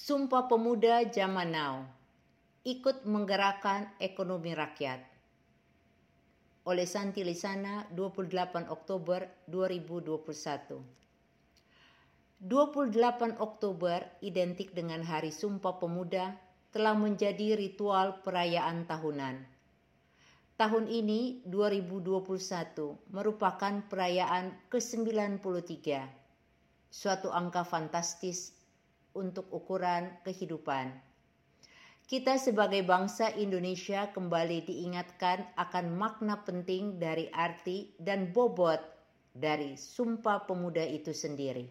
Sumpah Pemuda Zaman Now ikut menggerakkan ekonomi rakyat. Oleh Santi Lisana 28 Oktober 2021. 28 Oktober identik dengan Hari Sumpah Pemuda telah menjadi ritual perayaan tahunan. Tahun ini 2021 merupakan perayaan ke-93. Suatu angka fantastis untuk ukuran kehidupan. Kita sebagai bangsa Indonesia kembali diingatkan akan makna penting dari arti dan bobot dari Sumpah Pemuda itu sendiri.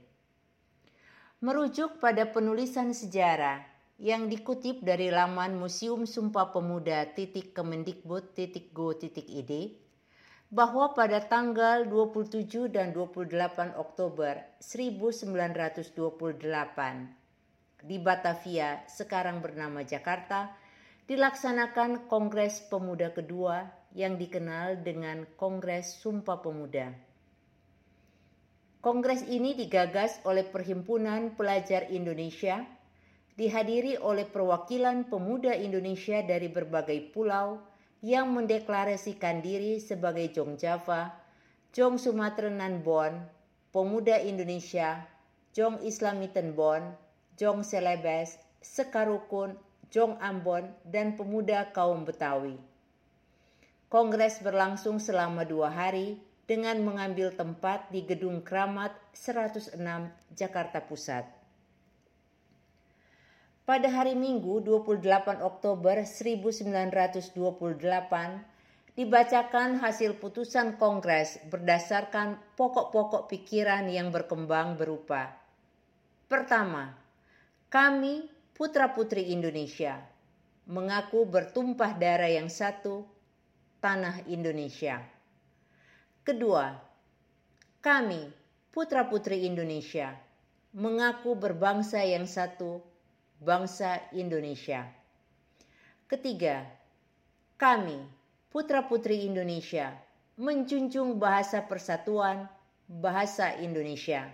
Merujuk pada penulisan sejarah yang dikutip dari laman Museum Sumpah Pemuda titik Kemendikbud titik go titik id bahwa pada tanggal 27 dan 28 Oktober 1928 di Batavia, sekarang bernama Jakarta, dilaksanakan Kongres Pemuda kedua yang dikenal dengan Kongres Sumpah Pemuda. Kongres ini digagas oleh Perhimpunan Pelajar Indonesia, dihadiri oleh perwakilan pemuda Indonesia dari berbagai pulau yang mendeklarasikan diri sebagai Jong Java, Jong Sumateranan Bon, Pemuda Indonesia, Jong Islamiten Bon, Jong Selebes, Sekarukun, Jong Ambon, dan pemuda kaum Betawi. Kongres berlangsung selama dua hari dengan mengambil tempat di Gedung Kramat 106 Jakarta Pusat. Pada hari Minggu 28 Oktober 1928 dibacakan hasil putusan Kongres berdasarkan pokok-pokok pikiran yang berkembang berupa Pertama, kami, putra-putri Indonesia, mengaku bertumpah darah yang satu, tanah Indonesia. Kedua, kami, putra-putri Indonesia, mengaku berbangsa yang satu, bangsa Indonesia. Ketiga, kami, putra-putri Indonesia, menjunjung bahasa persatuan, bahasa Indonesia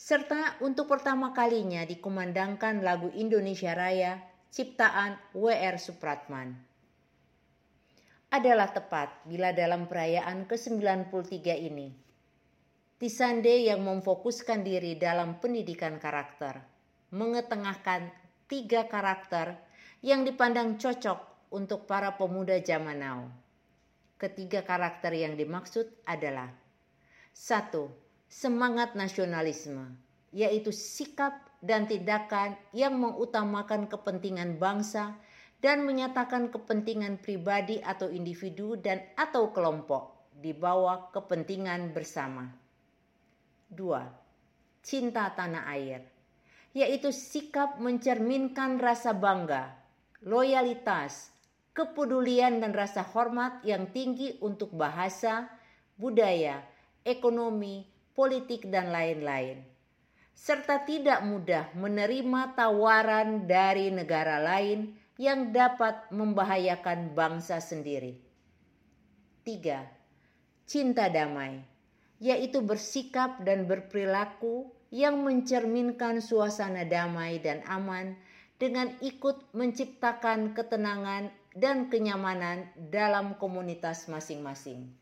serta untuk pertama kalinya dikumandangkan lagu Indonesia Raya ciptaan W.R. Supratman. Adalah tepat bila dalam perayaan ke-93 ini, Tisande yang memfokuskan diri dalam pendidikan karakter, mengetengahkan tiga karakter yang dipandang cocok untuk para pemuda zaman now. Ketiga karakter yang dimaksud adalah satu, semangat nasionalisme, yaitu sikap dan tindakan yang mengutamakan kepentingan bangsa dan menyatakan kepentingan pribadi atau individu dan atau kelompok di bawah kepentingan bersama. Dua, cinta tanah air, yaitu sikap mencerminkan rasa bangga, loyalitas, kepedulian dan rasa hormat yang tinggi untuk bahasa, budaya, ekonomi, politik, dan lain-lain, serta tidak mudah menerima tawaran dari negara lain yang dapat membahayakan bangsa sendiri. Tiga, cinta damai, yaitu bersikap dan berperilaku yang mencerminkan suasana damai dan aman dengan ikut menciptakan ketenangan dan kenyamanan dalam komunitas masing-masing.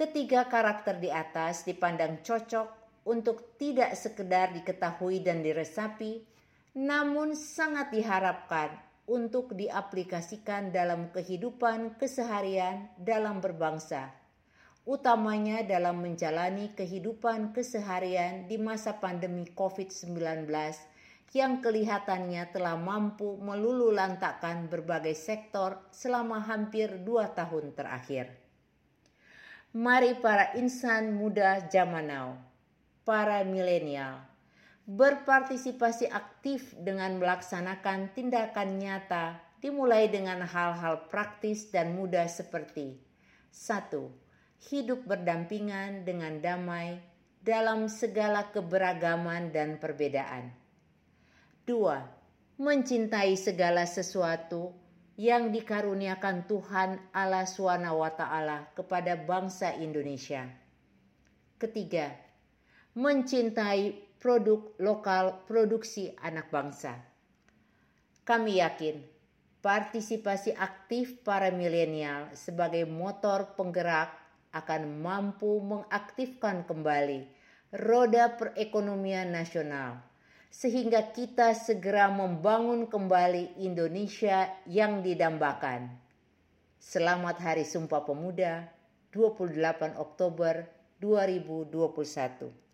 Ketiga karakter di atas dipandang cocok untuk tidak sekedar diketahui dan diresapi, namun sangat diharapkan untuk diaplikasikan dalam kehidupan keseharian dalam berbangsa, utamanya dalam menjalani kehidupan keseharian di masa pandemi COVID-19 yang kelihatannya telah mampu melululantakkan berbagai sektor selama hampir dua tahun terakhir. Mari para insan muda zaman now, para milenial, berpartisipasi aktif dengan melaksanakan tindakan nyata dimulai dengan hal-hal praktis dan mudah seperti satu, Hidup berdampingan dengan damai dalam segala keberagaman dan perbedaan. Dua, Mencintai segala sesuatu yang dikaruniakan Tuhan Allah SWT kepada bangsa Indonesia. Ketiga, mencintai produk lokal produksi anak bangsa. Kami yakin partisipasi aktif para milenial sebagai motor penggerak akan mampu mengaktifkan kembali roda perekonomian nasional sehingga kita segera membangun kembali Indonesia yang didambakan. Selamat Hari Sumpah Pemuda 28 Oktober 2021.